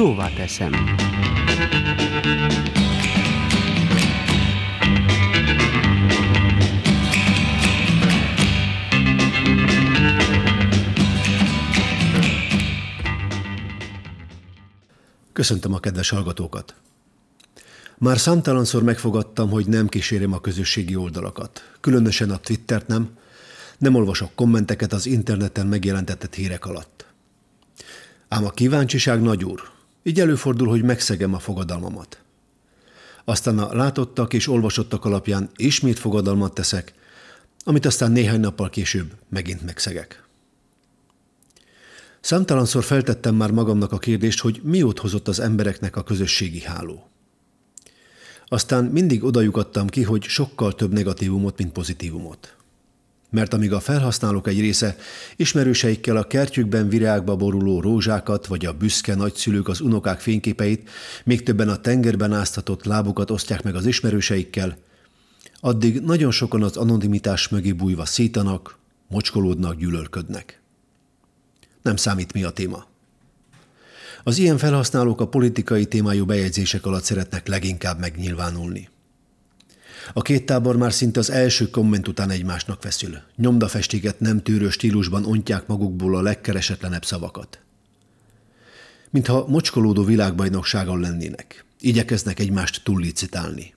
Szóvá teszem. Köszöntöm a kedves hallgatókat! Már számtalanszor megfogadtam, hogy nem kísérem a közösségi oldalakat. Különösen a Twittert nem. Nem olvasok kommenteket az interneten megjelentetett hírek alatt. Ám a kíváncsiság nagy úr. Így előfordul, hogy megszegem a fogadalmamat. Aztán a látottak és olvasottak alapján ismét fogadalmat teszek, amit aztán néhány nappal később megint megszegek. Számtalanszor feltettem már magamnak a kérdést, hogy miót hozott az embereknek a közösségi háló. Aztán mindig odajukadtam ki, hogy sokkal több negatívumot, mint pozitívumot. Mert amíg a felhasználók egy része ismerőseikkel a kertjükben virágba boruló rózsákat, vagy a büszke nagyszülők az unokák fényképeit, még többen a tengerben áztatott lábukat osztják meg az ismerőseikkel, addig nagyon sokan az anonimitás mögé bújva szítanak, mocskolódnak, gyűlölködnek. Nem számít mi a téma. Az ilyen felhasználók a politikai témájú bejegyzések alatt szeretnek leginkább megnyilvánulni. A két tábor már szinte az első komment után egymásnak feszül. Nyomdafestéket nem tűrő stílusban ontják magukból a legkeresetlenebb szavakat. Mintha mocskolódó világbajnokságon lennének. Igyekeznek egymást túllicitálni.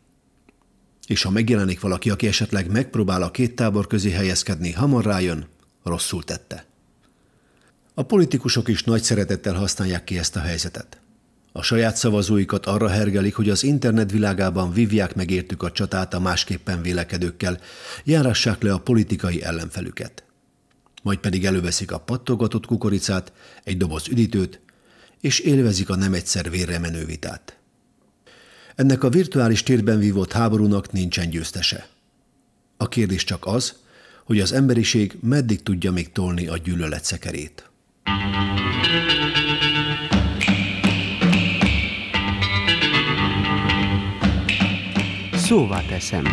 És ha megjelenik valaki, aki esetleg megpróbál a két tábor közé helyezkedni, hamar rájön, rosszul tette. A politikusok is nagy szeretettel használják ki ezt a helyzetet. A saját szavazóikat arra hergelik, hogy az internet világában vívják meg a csatát a másképpen vélekedőkkel, járassák le a politikai ellenfelüket. Majd pedig előveszik a pattogatott kukoricát, egy doboz üdítőt, és élvezik a nem egyszer vérre menő vitát. Ennek a virtuális térben vívott háborúnak nincsen győztese. A kérdés csak az, hogy az emberiség meddig tudja még tolni a gyűlölet szekerét. Szóvá teszem.